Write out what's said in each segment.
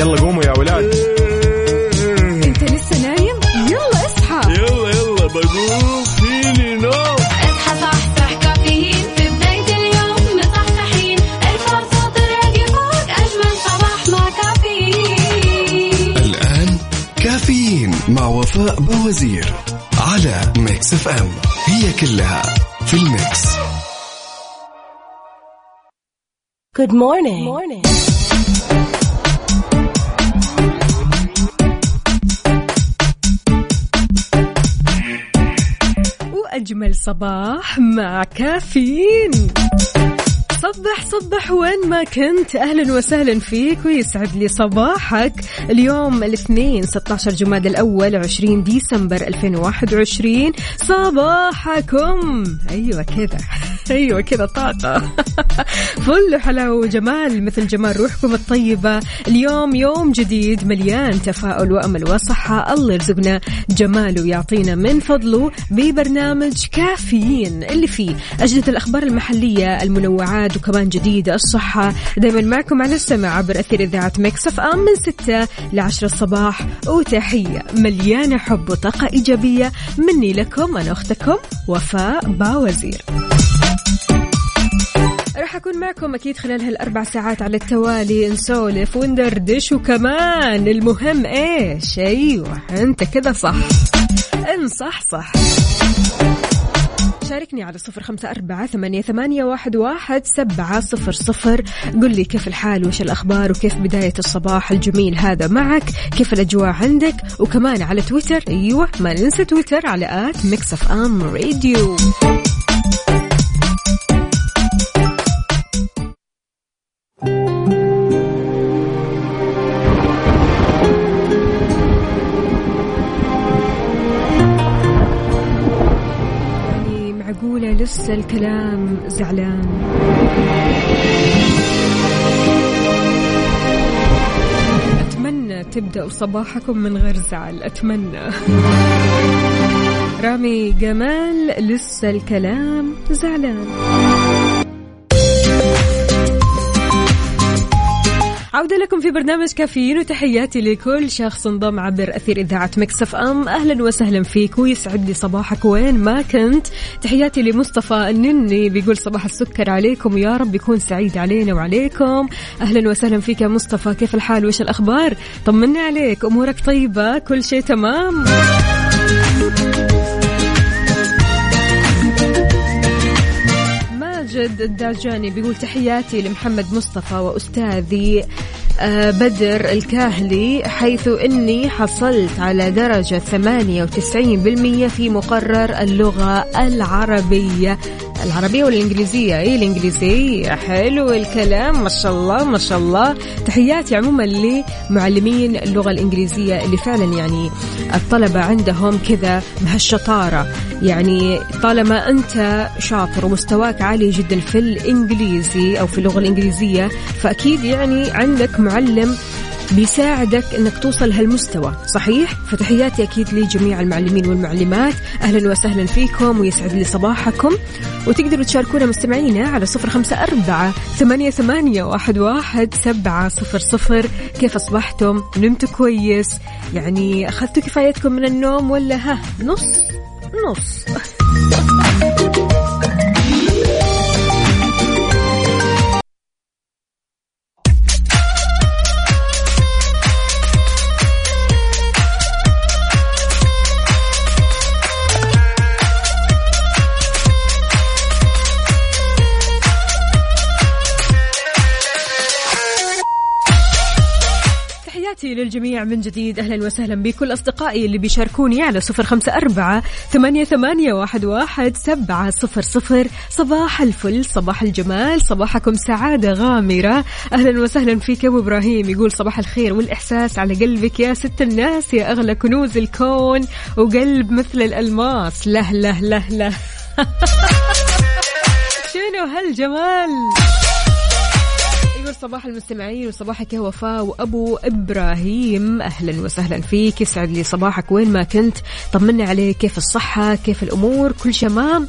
يلا قوموا يا ولاد. انت لسه نايم؟ يلا اصحى. يلا يلا بقوم. فيني نو اصحى صحصح كافيين في بداية اليوم. مصحصحين. الفرصة تراك فوق أجمل صباح مع كافيين. الآن كافيين مع وفاء بوازير على ميكس اف ام. هي كلها في الميكس. Good morning. morning. وأجمل صباح مع كافيين. صبح صبح وين ما كنت. أهلا وسهلا فيك ويسعد لي صباحك. اليوم الاثنين 16 جماد الأول 20 ديسمبر 2021 صباحكم. أيوه كذا. أيوه كذا طاقة. فل حلاوه وجمال مثل جمال روحكم الطيبة. اليوم يوم جديد مليان تفاؤل وأمل وصحة. الله يرزقنا جماله ويعطينا من فضله ببرنامج كافيين. اللي فيه اجدد الأخبار المحلية المنوعات وكمان جديده الصحة. دائما معكم على السمع عبر أثير إذاعة Mix FM من 6 ل 10 الصباح. وتحية مليانة حب وطاقة إيجابية مني لكم أنا أختكم وفاء باوزير. راح أكون معكم أكيد خلال هالأربع ساعات على التوالي. نسولف وندردش وكمان. المهم إيش؟ أيوة أنت كذا صح. إن صح صح. شاركني على صفر خمسة أربعة ثمانية, ثمانية واحد, واحد سبعة صفر صفر. قل لي كيف الحال؟ وش الأخبار؟ وكيف بداية الصباح الجميل هذا معك؟ كيف الأجواء عندك؟ وكمان على تويتر. أيوة ما ننسى تويتر على at Mix FM Radio. معقولة لسه الكلام زعلان. أتمنى تبدأوا صباحكم من غير زعل أتمنى. رامي جمال لسه الكلام زعلان. عودة لكم في برنامج كافيين وتحياتي لكل شخص انضم عبر أثير إذاعة مكسف أم. أهلا وسهلا فيك ويسعد لي صباحك وين ما كنت. تحياتي لمصطفى النني بيقول صباح السكر عليكم ويا رب يكون سعيد علينا وعليكم. أهلا وسهلا فيك يا مصطفى كيف الحال؟ وش الأخبار؟ طمني عليك أمورك طيبة؟ كل شيء تمام. ماجد الداجاني بيقول تحياتي لمحمد مصطفى وأستاذي آه، بدر الكاهلي حيث أني حصلت على درجة 98% في مقرر اللغة العربية. العربية والإنجليزية. أي الإنجليزية حلو الكلام. ما شاء الله ما شاء الله. تحياتي عموما لمعلمين اللغة الإنجليزية اللي فعلا يعني الطلبة عندهم كذا بهالشطارة. يعني طالما أنت شاطر ومستواك عالي جدا في الإنجليزي أو في اللغة الإنجليزية فأكيد يعني عندك معلم بيساعدك إنك توصل هالمستوى. صحيح؟ فتحياتي أكيد لجميع المعلمين والمعلمات. أهلا وسهلا فيكم ويسعد لي صباحكم. وتقدروا تشاركونا مستمعينا على صفر خمسة أربعة ثمانية, ثمانية واحد, واحد سبعة صفر صفر. كيف أصبحتم؟ نمتوا كويس؟ يعني أخذتوا كفايتكم من النوم ولا ها؟ نص. نص. تحياتي للجميع من جديد. أهلا وسهلا بكل أصدقائي اللي بيشاركوني على صفر خمسة أربعة ثمانية, ثمانية واحد, واحد سبعة صفر صفر. صباح الفل صباح الجمال صباحكم سعادة غامرة. أهلا وسهلا فيك أبو إبراهيم. يقول صباح الخير والإحساس على قلبك يا ست الناس يا أغلى كنوز الكون وقلب مثل الألماس. له له له له. شنو هالجمال؟ يقول صباح المستمعين وصباحك يا وفاء وأبو إبراهيم. أهلا وسهلا فيك. يسعد لي صباحك وين ما كنت. طمنا عليك. كيف الصحة؟ كيف الأمور؟ كل شمام.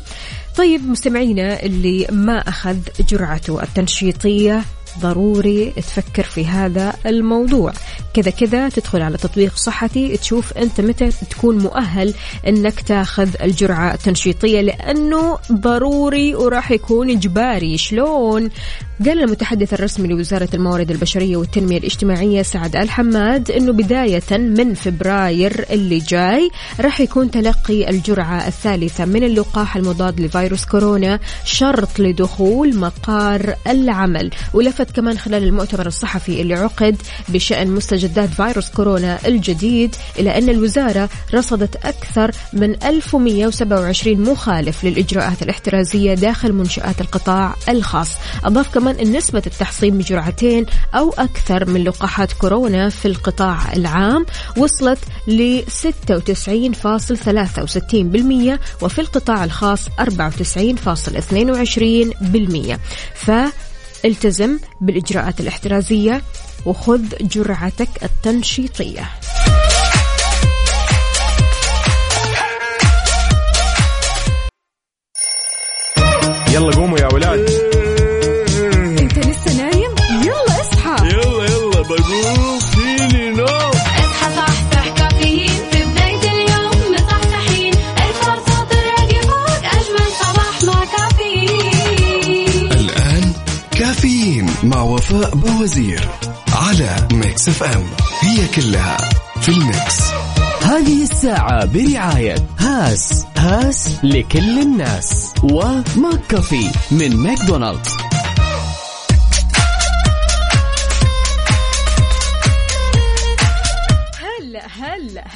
طيب مستمعينا اللي ما أخذ جرعته التنشيطية ضروري تفكر في هذا الموضوع. كذا كذا تدخل على تطبيق صحتي تشوف أنت متى تكون مؤهل أنك تاخذ الجرعة التنشيطية لأنه ضروري وراح يكون إجباري. شلون؟ قال المتحدث الرسمي لوزارة الموارد البشرية والتنمية الاجتماعية سعد آل حماد أنه بداية من فبراير اللي جاي راح يكون تلقي الجرعة الثالثة من اللقاح المضاد لفيروس كورونا شرط لدخول مقار العمل. ولفت كمان خلال المؤتمر الصحفي اللي عقد بشأن مستجدات فيروس كورونا الجديد إلى أن الوزارة رصدت أكثر من 1127 مخالف للإجراءات الاحترازية داخل منشآت القطاع الخاص. أضاف كمان أن نسبة التحصين بجرعتين أو أكثر من لقاحات كورونا في القطاع العام وصلت ل 96.63% وفي القطاع الخاص 94.22% فالتزم بالإجراءات الاحترازية وخذ جرعتك التنشيطية. يلا قوموا يا ولاد. وفاء بوازير على Mix FM هي كلها في ال mix. هذه الساعة برعاية هاس هاس لكل الناس. و McCafé من ماكدونالدز.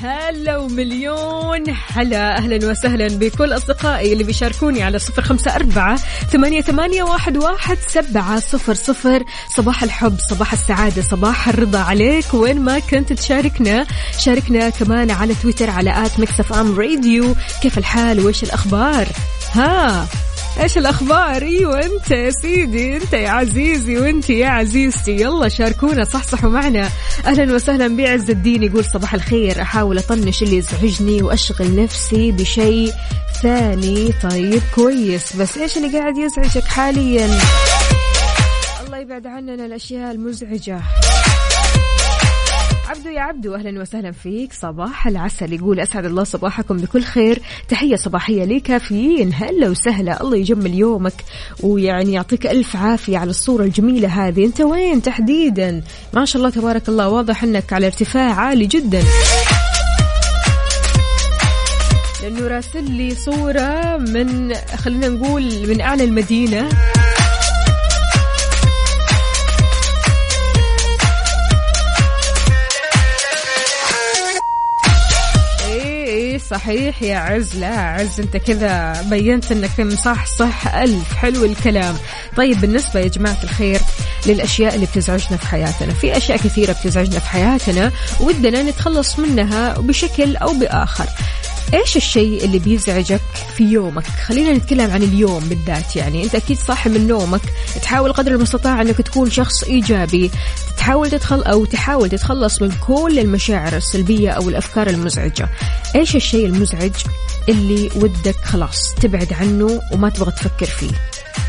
هلا هلا ومليون. هلا أهلا وسهلا بكل أصدقائي اللي بيشاركوني على صفر خمسة أربعة ثمانية, ثمانية واحد, واحد سبعة صفر صفر. صباح الحب صباح السعادة صباح الرضا عليك. وين ما كنت تشاركنا شاركنا كمان على تويتر على at Mix FM Radio. كيف الحال؟ وإيش الأخبار؟ ها! إيش الأخبار؟ إيوه أنت يا سيدي أنت يا عزيزي وأنت يا عزيزتي. يلا شاركونا صحصحوا معنا. أهلا وسهلا بعز الدين يقول صباح الخير. أحاول أطنش اللي يزعجني وأشغل نفسي بشيء ثاني. طيب كويس. بس إيش اللي قاعد يزعجك حاليا؟ الله يبعد عننا الأشياء المزعجة. عبدو يا عبدو أهلا وسهلا فيك. صباح العسل. يقول أسعد الله صباحكم بكل خير. تحية صباحية لكافيين هلا وسهلا. الله يجمل يومك ويعني يعطيك ألف عافية على الصورة الجميلة هذه. أنت وين تحديدا؟ ما شاء الله تبارك الله. واضح إنك على ارتفاع عالي جدا. لأنه راسل لي صورة من خلينا نقول من أعلى المدينة. صحيح يا عز. لا عز انت كذا بينت انك مصحصح ألف. حلو الكلام. طيب بالنسبة يا جماعة الخير للأشياء اللي بتزعجنا في حياتنا. في أشياء كثيرة بتزعجنا في حياتنا ودنا نتخلص منها بشكل أو بآخر. إيش الشيء اللي بيزعجك في يومك؟ خلينا نتكلم عن اليوم بالذات يعني. أنت أكيد صاحي من نومك. تحاول قدر المستطاع أنك تكون شخص إيجابي. تحاول تدخل أو تحاول تتخلص من كل المشاعر السلبية أو الأفكار المزعجة. إيش الشيء المزعج اللي ودك خلاص تبعد عنه وما تبغى تفكر فيه؟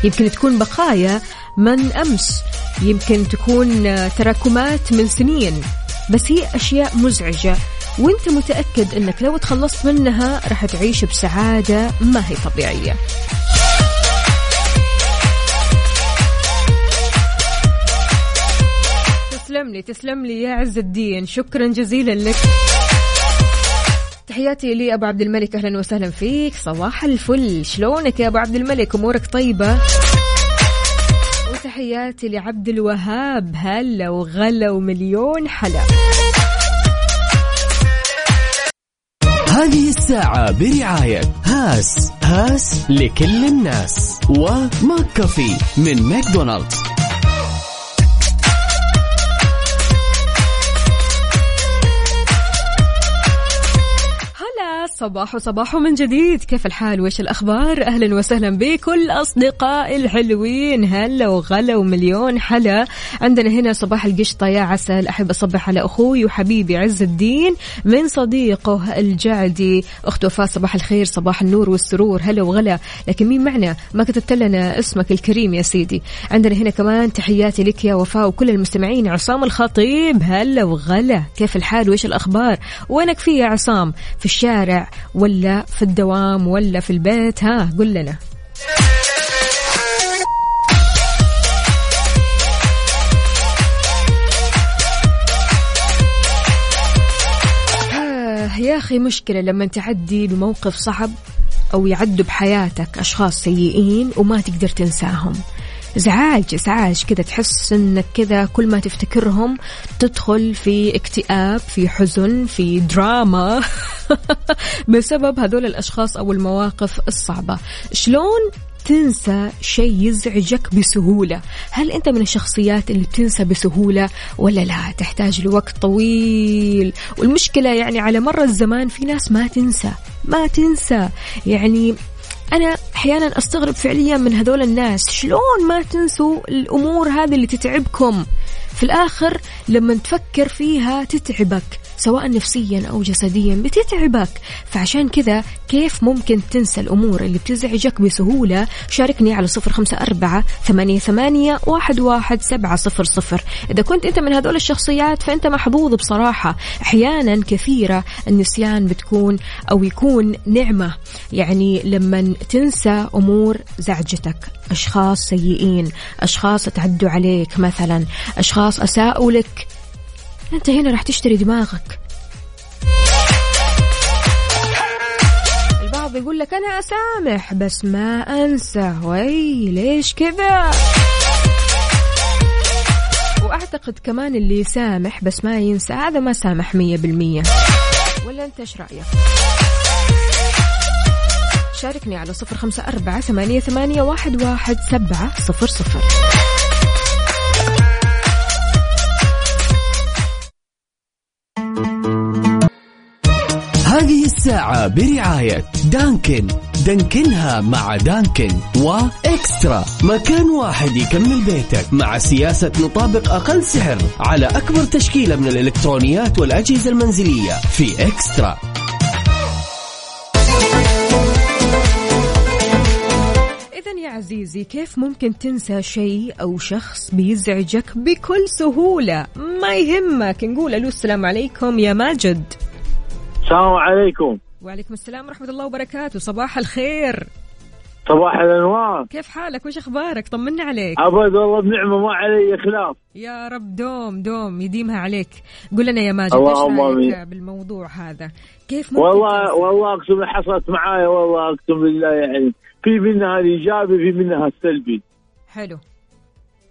يمكن تكون بقايا من أمس يمكن تكون تراكمات من سنين بس هي أشياء مزعجة وأنت متأكد إنك لو تخلصت منها راح تعيش بسعادة ما هي طبيعية. تسلم لي تسلم لي يا عز الدين. شكرا جزيلا لك. تحياتي لي أبو عبد الملك أهلا وسهلا فيك. صباح الفل. شلونك يا أبو عبد الملك؟ أمورك طيبة؟ وتحياتي لعبد الوهاب. هلا وغلا ومليون هلا. هذه الساعة برعاية هاس. هاس لكل الناس. و McCafé من ماكدونالدز. صباح صباح من جديد. كيف الحال؟ وش الأخبار؟ أهلا وسهلا بكل أصدقاء الحلوين. هلا وغلا ومليون حلا. عندنا هنا صباح القشطة يا عسل. أحب أصبح على أخوي وحبيبي عز الدين من صديقه الجعدي. أخت وفاء صباح الخير صباح النور والسرور. هلا وغلا. لكن مين معنا؟ ما كتبت لنا اسمك الكريم يا سيدي. عندنا هنا كمان تحياتي لك يا وفاء وكل المستمعين. عصام الخطيب. هلا وغلا. كيف الحال؟ وإيش الأخبار؟ وينك في يا عصام؟ في الشارع. ولا في الدوام ولا في البيت ها قل لنا. آه يا أخي مشكلة لما تعدي بموقف صعب أو يعدوا بحياتك أشخاص سيئين وما تقدر تنساهم. ازعاج ازعاج كذا تحس إنك كذا كل ما تفتكرهم تدخل في اكتئاب في حزن في دراما. بسبب هذول الأشخاص أو المواقف الصعبة. شلون تنسى شيء يزعجك بسهولة؟ هل أنت من الشخصيات اللي بتنسى بسهولة ولا لا؟ تحتاج لوقت طويل. والمشكلة يعني على مر الزمان في ناس ما تنسى ما تنسى. يعني أنا أحيانا أستغرب فعليا من هذول الناس. شلون ما تنسوا الأمور هذه اللي تتعبكم؟ في الآخر لما تفكر فيها تتعبك. سواء نفسيا أو جسديا بتتعبك. فعشان كذا كيف ممكن تنسى الأمور اللي بتزعجك بسهولة؟ شاركني على صفر خمسة أربعة ثمانية, ثمانية واحد, واحد سبعة صفر صفر. إذا كنت أنت من هذول الشخصيات فأنت محظوظ بصراحة. أحيانا كثيرة النسيان بتكون أو يكون نعمة. يعني لما تنسى أمور زعجتك. أشخاص سيئين. أشخاص تعدوا عليك مثلا. أشخاص أساءوا لك. أنت هنا راح تشتري دماغك. البعض يقول لك أنا أسامح بس ما أنسى. وي ليش كذا؟ وأعتقد كمان اللي يسامح بس ما ينسى هذا ما سامح مية بالمية. ولا أنت إيش رأيك؟ شاركني على صفر خمسة أربعة ثمانية, ثمانية واحد, واحد سبعة صفر صفر. هذه الساعة برعاية دانكن. دانكنها مع دانكن وإكسترا. مكان واحد يكمل بيتك مع سياسة نطابق أقل سعر على أكبر تشكيلة من الإلكترونيات والأجهزة المنزلية في إكسترا. عزيزي كيف ممكن تنسى شيء أو شخص بيزعجك بكل سهولة؟ ما يهمك. نقول ألو السلام عليكم. يا ماجد. السلام عليكم. وعليكم السلام ورحمة الله وبركاته. صباح الخير. صباح الأنوار. كيف حالك؟ وش أخبارك؟ طمنا عليك. أبد والله بنعمة ما علي خلاف يا رب دوم دوم يديمها عليك. قل لنا يا ماجد إيش رأيك. بالموضوع هذا؟ كيف ممكن والله تنسى؟ والله أقسم حصلت معايا والله أقسم بالله يعني في منها الايجابي في منها السلبي حلو.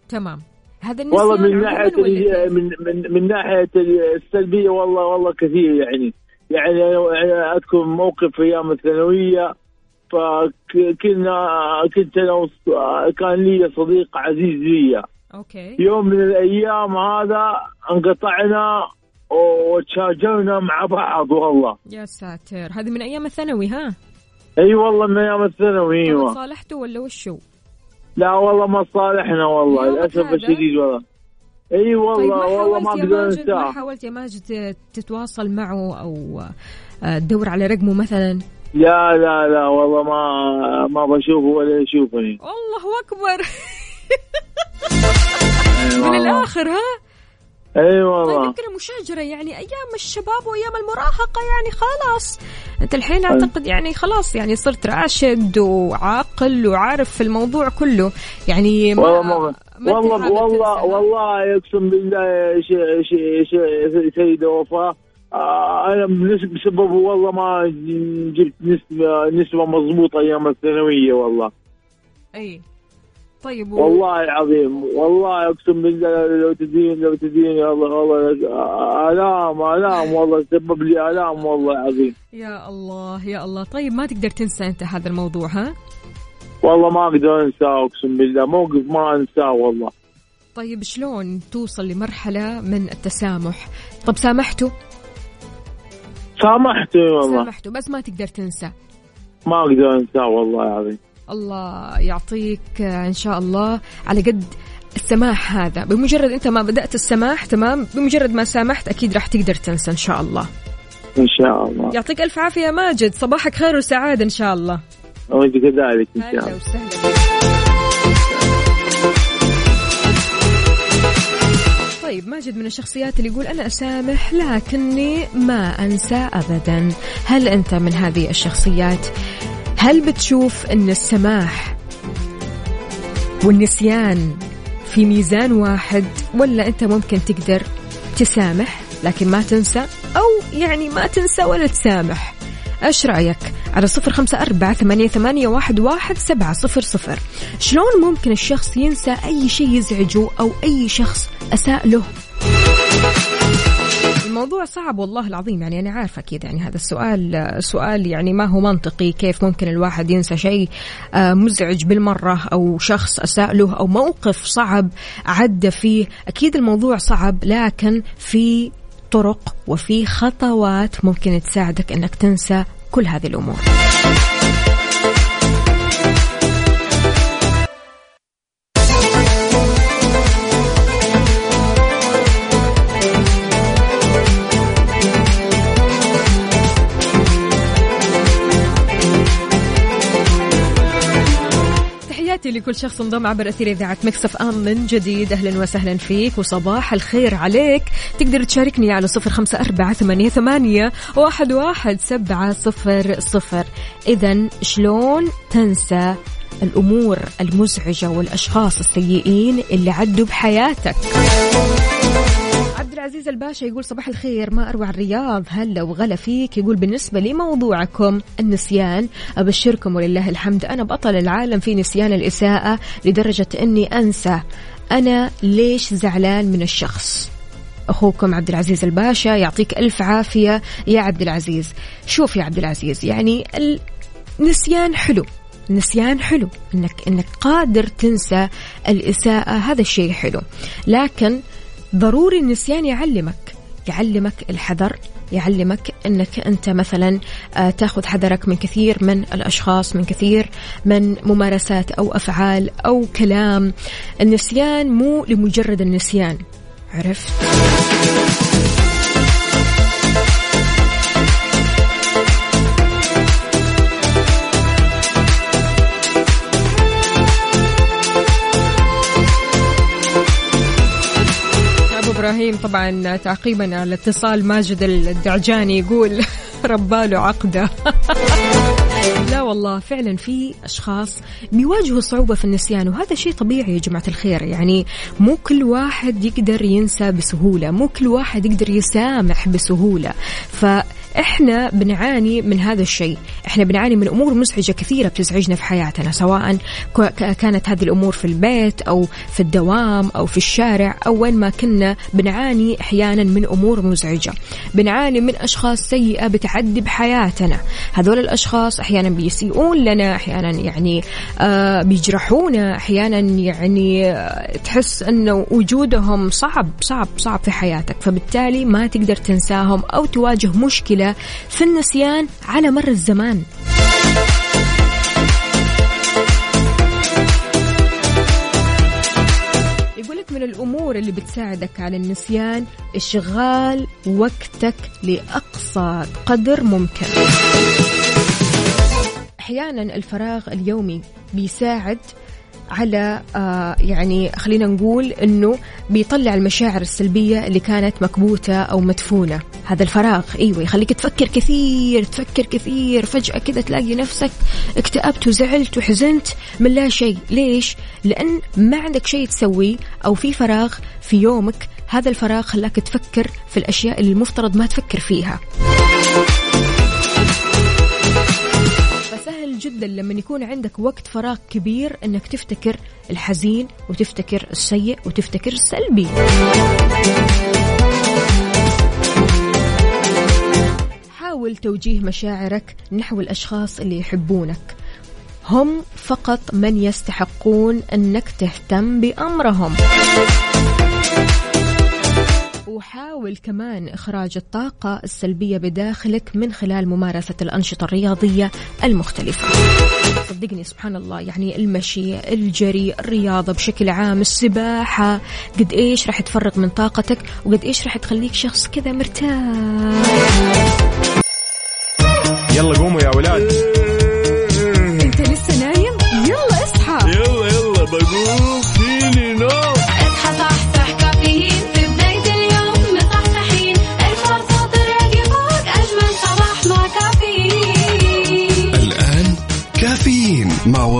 تمام. هذا والله من ناحية؟ من من من ناحية السلبية والله والله كثير يعني. يعني أنا اذكر موقف أيام الثانوية فكنا كنت أنا كان لي صديق عزيز لي أوكي. يوم من الأيام هذا انقطعنا وتشاجرنا مع بعض والله. يا ساتر. هذه من أيام الثانوي ها؟ أي والله من أيام الثانوي أيوه. صالحته ولا وشو؟ لا والله ما صالحنا والله. للأسف؟ الشديد والله. إي طيب والله ما والله ما حاولت يا أقدر ماجد ما انساه حاولت يا ماجد تتواصل معه أو آه، تدور على رقمه مثلا؟ لا لا لا والله ما ما بشوفه ولا يشوفني. الله أكبر. من. الآخر ها؟ إي طيب والله يمكن المشاجرة يعني أيام الشباب وأيام المراهقة يعني خلاص. أنت الحين أعتقد يعني خلاص يعني صرت راشد وعاقل وعارف في الموضوع كله. يعني ما والله ما والله والله. والله أقسم بالله ش- سيدة وفاء آه، أنا بسببه والله ما جبت نسبة نسبة مضبوطة أيام الثانوية والله. أي. طيب و... والله العظيم والله أقسم بالله لو تدين لو تدين والله والله الام آلام والله سبب لي آلام والله العظيم. يا الله يا الله. طيب ما تقدر تنسى أنت هذا الموضوع ها؟ والله ما أقدر انساه أقسم بالله موقف ما انساه والله. طيب شلون توصل لمرحلة من التسامح؟ طب سامحته سامحته والله. سامحته بس ما تقدر تنسى. ما أقدر انساه والله العظيم الله يعطيك إن شاء الله على قد السماح هذا. بمجرد أنت ما بدأت السماح تمام؟ بمجرد ما سامحت أكيد راح تقدر تنسى إن شاء الله. إن شاء الله. يعطيك ألف عافية يا ماجد. صباحك خير وسعادة إن شاء الله. وانت كذلك ان شاء الله. طيب ماجد من الشخصيات اللي يقول أنا أسامح لكني ما أنسى أبدا. هل أنت من هذه الشخصيات؟ هل بتشوف أن السماح والنسيان في ميزان واحد ولا أنت ممكن تقدر تسامح لكن ما تنسى؟ أو يعني ما تنسى ولا تسامح. إيش رأيك؟ على صفر خمسة أربعة ثمانيه, ثمانية واحد, واحد سبعة صفر صفر. شلون ممكن الشخص ينسى أي شيء يزعجه أو أي شخص أساء له؟ الموضوع صعب والله العظيم يعني أنا عارفة أكيد يعني هذا السؤال سؤال يعني ما هو منطقي كيف ممكن الواحد ينسى شيء آه، مزعج بالمرة أو شخص أساء له أو موقف صعب عدى فيه. أكيد الموضوع صعب لكن في طرق وفي خطوات ممكن تساعدك أنك تنسى كل هذه الأمور. تحياتي لكل شخص انضم عبر أثير إذاعة مكسف أم. من جديد أهلا وسهلا فيك وصباح الخير عليك. تقدر تشاركني على صفر خمسة أربعة ثمانية, ثمانية واحد, واحد سبعة صفر صفر. إذا شلون تنسى الأمور المزعجة والأشخاص السيئين اللي عدوا بحياتك؟ العزيز الباشا يقول صباح الخير ما أروع الرياض. هلا وغلا فيك. يقول بالنسبة لي موضوعكم النسيان. أبشركم ولله الحمد. أنا بطل العالم في نسيان الإساءة لدرجة إني أنسى أنا ليش زعلان من الشخص. أخوكم عبد العزيز الباشا يعطيك ألف عافية يا عبد العزيز. شوف يا عبد العزيز يعني النسيان حلو. النسيان حلو. انك إنك قادر تنسى الإساءة هذا الشيء حلو. لكن ضروري النسيان يعلمك يعلمك الحذر يعلمك إنك أنت مثلا آه، تاخذ حذرك من كثير من الأشخاص من كثير من ممارسات أو أفعال أو كلام. النسيان مو لمجرد النسيان عرفت؟ ابو إبراهيم طبعا تعقيبا على اتصال ماجد الدعجاني يقول رباله عقدة. لا والله فعلا في أشخاص بيواجهوا صعوبة في النسيان وهذا شيء طبيعي يا جماعة الخير. يعني مو كل واحد يقدر ينسى بسهولة مو كل واحد يقدر يسامح بسهولة. فاحنا بنعاني من هذا الشيء. إحنا بنعاني من أمور مزعجة كثيرة بتزعجنا في حياتنا سواء كانت هذه الأمور في البيت أو في الدوام أو في الشارع أو وين ما كنا بنعاني أحيانا من أمور مزعجة. بنعاني من أشخاص سيئة بتعدي بحياتنا. هذول الأشخاص أحيانا بيسيئون لنا أحيانا يعني آه بيجرحونا أحيانا يعني آه تحس إنه وجودهم صعب صعب صعب في حياتك. فبالتالي ما تقدر تنساهم أو تواجه مشكلة في النسيان على مر الزمان. يقول لك من الأمور اللي بتساعدك على النسيان إشغال وقتك لأقصى قدر ممكن. أحيانا الفراغ اليومي بيساعد على آه يعني خلينا نقول إنه بيطلع المشاعر السلبية اللي كانت مكبوتة أو مدفونة. هذا الفراغ إيوه يخليك تفكر كثير تفكر كثير فجأة كذا تلاقي نفسك اكتئبت وزعلت وحزنت من لا شيء. ليش؟ لأن ما عندك شيء تسويه أو في فراغ في يومك هذا الفراغ خلاك تفكر في الأشياء اللي المفترض ما تفكر فيها. جدا لما يكون عندك وقت فراغ كبير إنك تفتكر الحزين وتفتكر السيء وتفتكر السلبي. حاول توجيه مشاعرك نحو الأشخاص اللي يحبونك. هم فقط من يستحقون إنك تهتم بأمرهم. وحاول كمان إخراج الطاقة السلبية بداخلك من خلال ممارسة الأنشطة الرياضية المختلفة. صدقني سبحان الله يعني المشي الجري الرياضة بشكل عام السباحة قد إيش راح تفرغ من طاقتك وقد إيش راح تخليك شخص كذا مرتاح. يلا قوموا يا ولاد.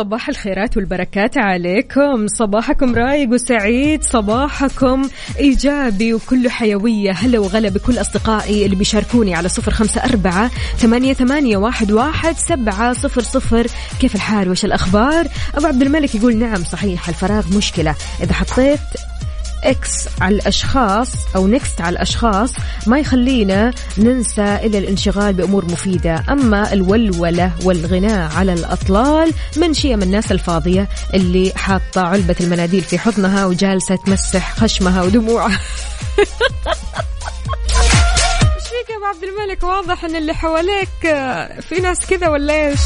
صباح الخيرات والبركات عليكم. صباحكم رايق وسعيد صباحكم إيجابي وكله حيوية. هلا وغلا بكل أصدقائي اللي بيشاركوني على صفر خمسة أربعة ثمانية, ثمانية واحد, واحد سبعة صفر صفر. كيف الحال؟ وش الأخبار؟ أبو عبد الملك يقول نعم صحيح الفراغ مشكلة. إذا حطيت X على الأشخاص أو next على الأشخاص ما يخلينا ننسى إلا الانشغال بأمور مفيدة. أما الولولة والغناء على الأطلال من شيم الناس الفاضية اللي حاطة علبة المناديل في حضنها وجالسة تمسح خشمها ودموعها. إيش فيك يا ابو عبد الملك؟ واضح إن اللي حواليك آه، في ناس كذا ولا إيش؟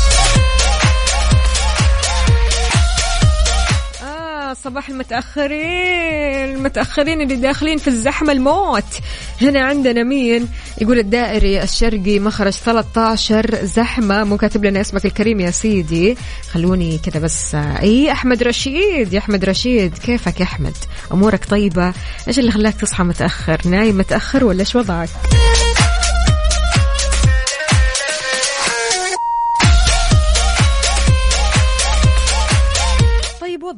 آه صباح المتأخرين. المتأخرين اللي داخلين في الزحمة الموت. هنا عندنا مين؟ يقول الدائري الشرقي مخرج 13 زحمة. مو كاتب لنا اسمك الكريم يا سيدي. خلوني كذا بس إي أحمد رشيد. يا أحمد رشيد كيفك يا أحمد؟ أمورك طيبة؟ إيش اللي خلاك تصحى متأخر؟ نايم متأخر ولا إيش وضعك؟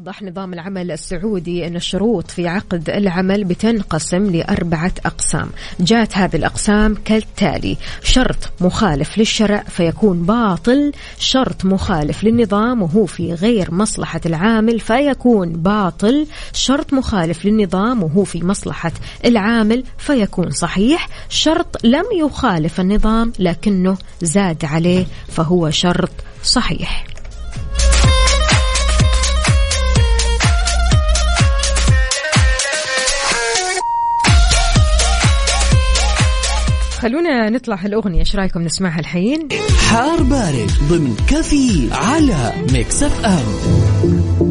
وضح نظام العمل السعودي أن الشروط في عقد العمل بتنقسم لأربعة أقسام. جاءت هذه الأقسام كالتالي شرط مخالف للشرع فيكون باطل شرط مخالف للنظام وهو في غير مصلحة العامل فيكون باطل شرط مخالف للنظام وهو في مصلحة العامل فيكون صحيح شرط لم يخالف النظام لكنه زاد عليه فهو شرط صحيح. خلونا نطلع هالأغنية. إيش رأيكم نسمعها الحين؟ حار بارد ضمن كفي على Mix FM.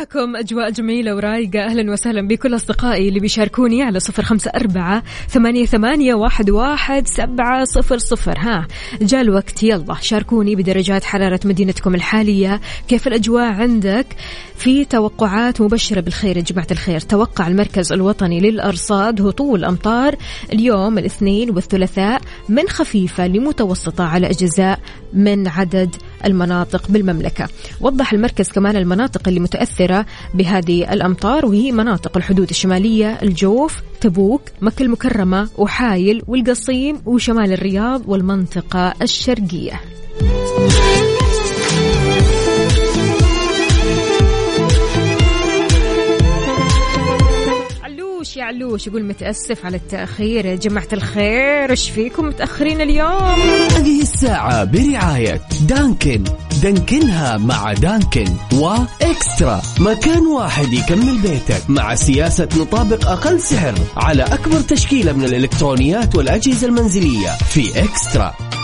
صباحكم أجواء جميلة ورايقة. أهلا وسهلا بكل أصدقائي اللي بيشاركوني على صفر خمسة أربعة ثمانية, ثمانية واحد, واحد سبعة صفر صفر. ها جاء الوقت. يلا شاركوني بدرجات حرارة مدينتكم الحالية. كيف الأجواء عندك؟ في توقعات مبشرة بالخير يا جماعة الخير. توقع المركز الوطني للأرصاد هطول أمطار اليوم الاثنين والثلاثاء من خفيفة لمتوسطة على أجزاء من عدد المناطق بالمملكة. وضح المركز كمان المناطق اللي متأثرة بهذه الأمطار وهي مناطق الحدود الشمالية الجوف تبوك مكة المكرمة وحايل والقصيم وشمال الرياض والمنطقة الشرقية. علوش يقول متأسف على التأخير. يا جماعة الخير إيش فيكم متأخرين اليوم؟ هذه الساعة برعاية دانكن. دانكنها مع دانكن وإكسترا. مكان واحد يكمل بيتك مع سياسة نطابق أقل سعر على أكبر تشكيلة من الإلكترونيات والأجهزة المنزلية في إكسترا.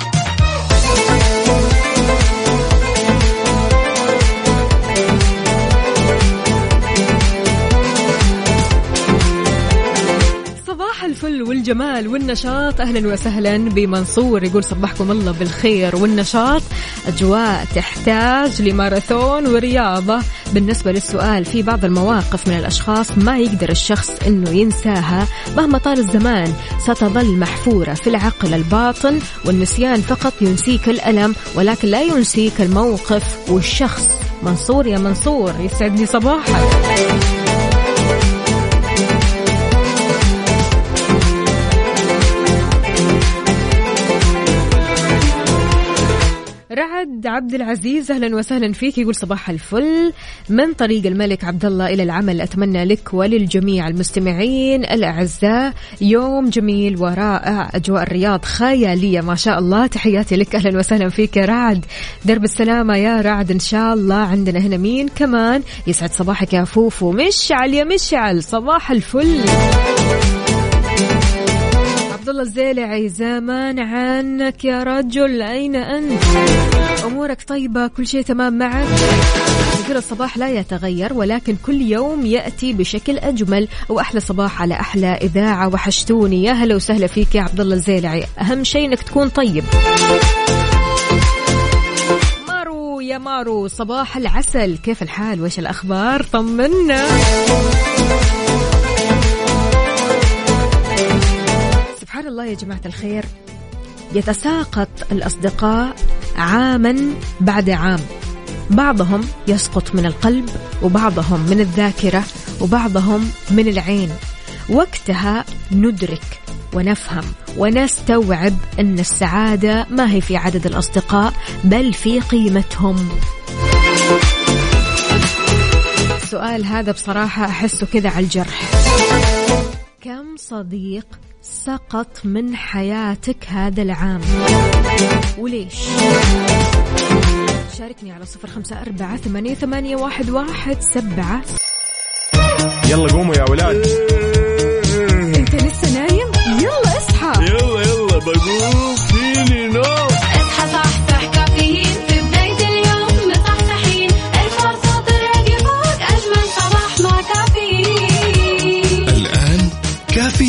والجمال والنشاط. أهلا وسهلا بمنصور يقول صبحكم الله بالخير والنشاط. أجواء تحتاج لماراثون ورياضة. بالنسبة للسؤال في بعض المواقف من الأشخاص ما يقدر الشخص إنه ينساها مهما طال الزمان. ستظل محفورة في العقل الباطن والنسيان فقط ينسيك الألم ولكن لا ينسيك الموقف والشخص. منصور يا منصور يسعد لي صباحك. رعد عبد العزيز أهلا وسهلا فيك. يقول صباح الفل. من طريق الملك عبد الله إلى العمل أتمنى لك وللجميع المستمعين الأعزاء يوم جميل ورائع. أجواء الرياض خيالية ما شاء الله. تحياتي لك. أهلا وسهلا فيك يا رعد. درب السلامة يا رعد إن شاء الله. عندنا هنا مين كمان؟ يسعد صباحك يا فوفو. مشعل يا مشعل. صباح الفل. عبد الله الزيلعي زمان عنك يا رجل. أين أنت؟ أمورك طيبة كل شيء تمام معك. يقول الصباح لا يتغير ولكن كل يوم يأتي بشكل أجمل. وأحلى صباح على أحلى إذاعة. وحشتوني. يا هلا وسهلا فيك يا عبد الله الزيلعي أهم شيء إنك تكون طيب. مارو يا مارو صباح العسل. كيف الحال؟ وش الأخبار؟ طمنا. سبحان الله يا جماعة الخير يتساقط الأصدقاء عاما بعد عام. بعضهم يسقط من القلب وبعضهم من الذاكرة وبعضهم من العين. وقتها ندرك ونفهم ونستوعب أن السعادة ما هي في عدد الأصدقاء بل في قيمتهم. السؤال هذا بصراحة أحسه كذا على الجرح. كم صديق سقط من حياتك هذا العام. وليش؟ شاركني على صفر خمسة أربعة ثمانية, ثمانية واحد, واحد سبعة. يلا قوموا يا ولاد. أنت لسه نايم؟ يلا اصحى. يلا يلا بقوم.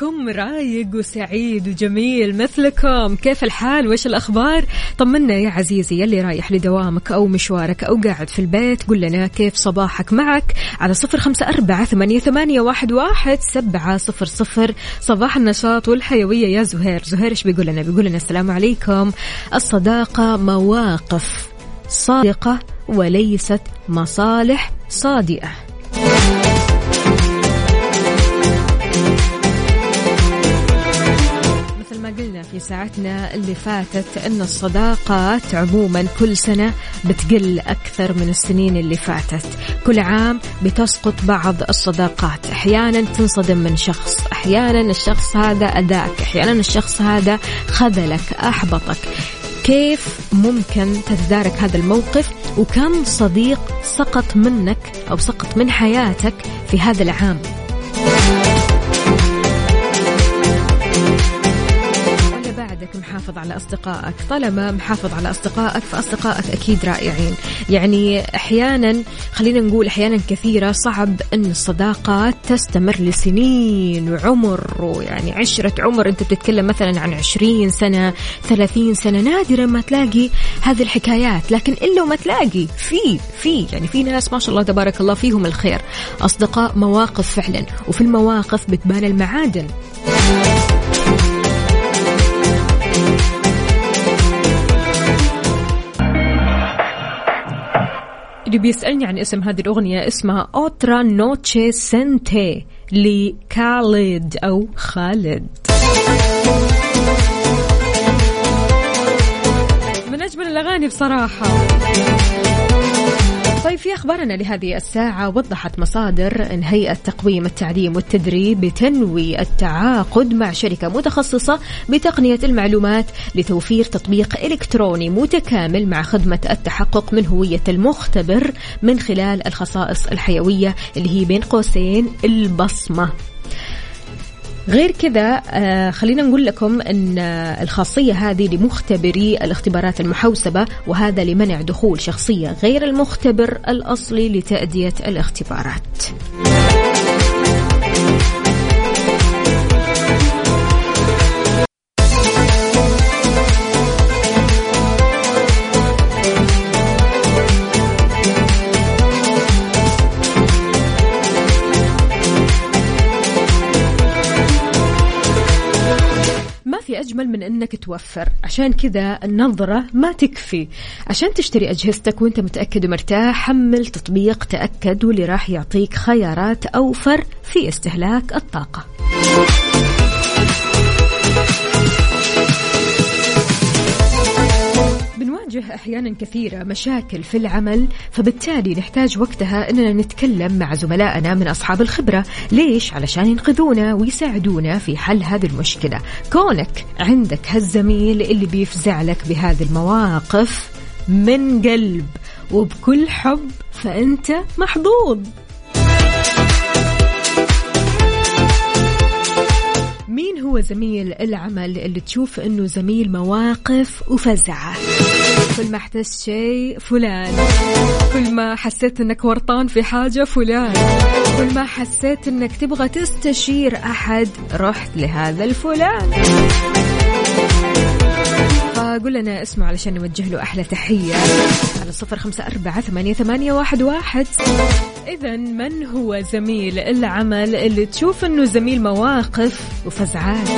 صباحكم رايق وسعيد وجميل مثلكم. كيف الحال؟ وش الأخبار؟ طمنا يا عزيزي يلي رايح لدوامك أو مشوارك أو قاعد في البيت قل لنا كيف صباحك معك على صفر خمسة أربعة ثمانية, ثمانية واحد, واحد سبعة صفر صفر. صباح النشاط والحيوية يا زهير. زهير إيش بيقول لنا؟ بيقول لنا السلام عليكم. الصداقة مواقف صادقة وليست مصالح صادئة قلنا في ساعتنا اللي فاتت أن الصداقات عموما كل سنة بتقل أكثر من السنين اللي فاتت، كل عام بتسقط بعض الصداقات، أحيانا تنصدم من شخص، أحيانا الشخص هذا أذاك، أحيانا الشخص هذا خذلك، أحبطك. كيف ممكن تتدارك هذا الموقف؟ وكم صديق سقط منك أو سقط من حياتك في هذا العام؟ بعدك محافظ على أصدقائك. طالما محافظ على أصدقائك فأصدقائك أكيد رائعين. يعني أحيانا خلينا نقول أحيانا كثيرة صعب أن الصداقات تستمر لسنين وعمر. ويعني عشرة عمر أنت بتتكلم مثلا عن عشرين سنة ثلاثين سنة نادرا ما تلاقي هذه الحكايات. لكن إلا وما تلاقي في في. يعني في ناس ما شاء الله تبارك الله فيهم الخير. أصدقاء مواقف فعلا وفي المواقف بتبان المعادن. اللي بيسألني عن اسم هذه الأغنية اسمها أوترا نوتشي سنتي لكاليد أو خالد. من أجمل الأغاني بصراحة. طيب في أخبارنا لهذه الساعة. وضحت مصادر أن هيئة تقويم التعليم والتدريب بتنوي التعاقد مع شركة متخصصة بتقنية المعلومات لتوفير تطبيق إلكتروني متكامل مع خدمة التحقق من هوية المختبر من خلال الخصائص الحيوية اللي هي بين قوسين البصمة. غير كذا آه خلينا نقول لكم إن آه الخاصية هذه لمختبري الاختبارات المحوسبة وهذا لمنع دخول شخصية غير المختبر الأصلي لتأدية الاختبارات. إنك توفر. عشان كذا النظرة ما تكفي. عشان تشتري أجهزتك وأنت متأكد ومرتاح حمل تطبيق تأكد واللي راح يعطيك خيارات أوفر في استهلاك الطاقة. بنواجه أحيانا كثيرة مشاكل في العمل فبالتالي نحتاج وقتها إننا نتكلم مع زملائنا من أصحاب الخبرة. ليش؟ علشان ينقذونا ويساعدونا في حل هذه المشكلة. كونك عندك هالزميل اللي بيفزع لك بهذه المواقف من قلب وبكل حب فأنت محظوظ. مين هو زميل العمل اللي تشوف إنه زميل مواقف وفزعه؟ كل ما احتجت شيء فلان. كل ما حسيت إنك ورطان في حاجة فلان. كل ما حسيت إنك تبغى تستشير أحد رحت لهذا الفلان. فقول لنا اسمه علشان نوجه له أحلى تحية. على صفر خمسة أربعة ثمانية, ثمانية واحد, واحد. إذا من هو زميل العمل اللي تشوف أنه زميل مواقف وفزعات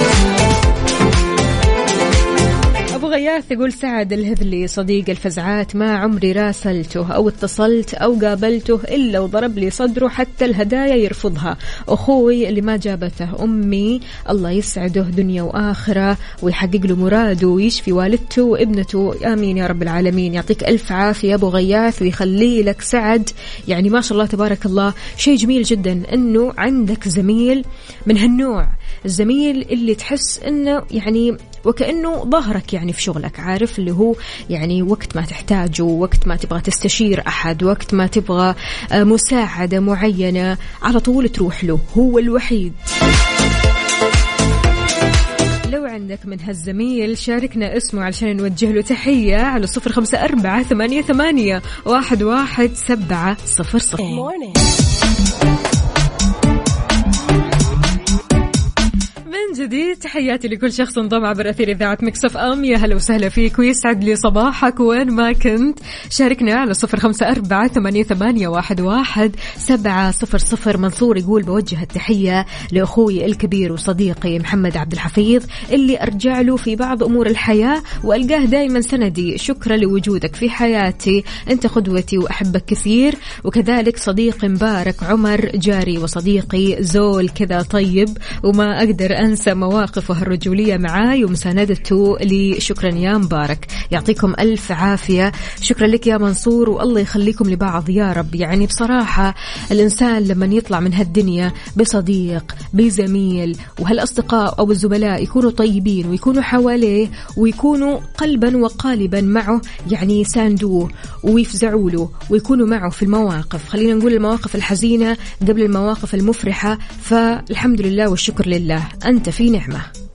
أبو غياث يقول سعد الهذلي صديق الفزعات ما عمري راسلته أو اتصلت أو قابلته إلا وضرب لي صدره حتى الهدايا يرفضها. أخوي اللي ما جابته أمي الله يسعده دنيا وآخرة ويحقق له مراده ويشفي والدته وابنته. آمين يا رب العالمين. يعطيك ألف عافية أبو غياث ويخلي لك سعد. يعني ما شاء الله تبارك الله شيء جميل جدا أنه عندك زميل من هالنوع الزميل اللي تحس أنه يعني وكأنه ظهرك يعني في شغلك عارف؟ اللي هو يعني وقت ما تحتاجه وقت ما تبغى تستشير أحد وقت ما تبغى آه، مساعدة معينة على طول تروح له هو الوحيد. لو عندك من هالزميل شاركنا اسمه علشان نوجه له تحية على صفر خمسة أربعة ثمانية, ثمانية واحد, واحد سبعة صفر صفر. من جديد تحياتي لكل شخص انضم عبر أثير إذاعة مكسف أم. يا هلا وسهلا فيك ويسعد لي صباحك. وين ما كنت شاركنا على صفر خمسة أربعة ثمانية, ثمانية واحد, واحد سبعة صفر صفر. منصور يقول بوجه التحية لأخوي الكبير وصديقي محمد عبد الحفيظ اللي أرجع له في بعض أمور الحياة وألقاه دائما سندي. شكرا لوجودك في حياتي. أنت قدوتي وأحبك كثير. وكذلك صديقي مبارك عمر جاري وصديقي زول كذا طيب. وما أقدر أنسى مواقفه الرجولية معاي ومساندته لي شكرا يا مبارك. يعطيكم ألف عافية. شكرا لك يا منصور والله يخليكم لبعض يا رب. يعني بصراحة الإنسان لما يطلع من هالدنيا بصديق بزميل وهالأصدقاء أو الزملاء يكونوا طيبين ويكونوا حواليه ويكونوا قلبا وقالبا معه يعني يساندوه ويفزعوا له ويكونوا معه في المواقف. خلينا نقول المواقف الحزينة قبل المواقف المفرحة. فالحمد لله والشكر لله. أنت في نعمة.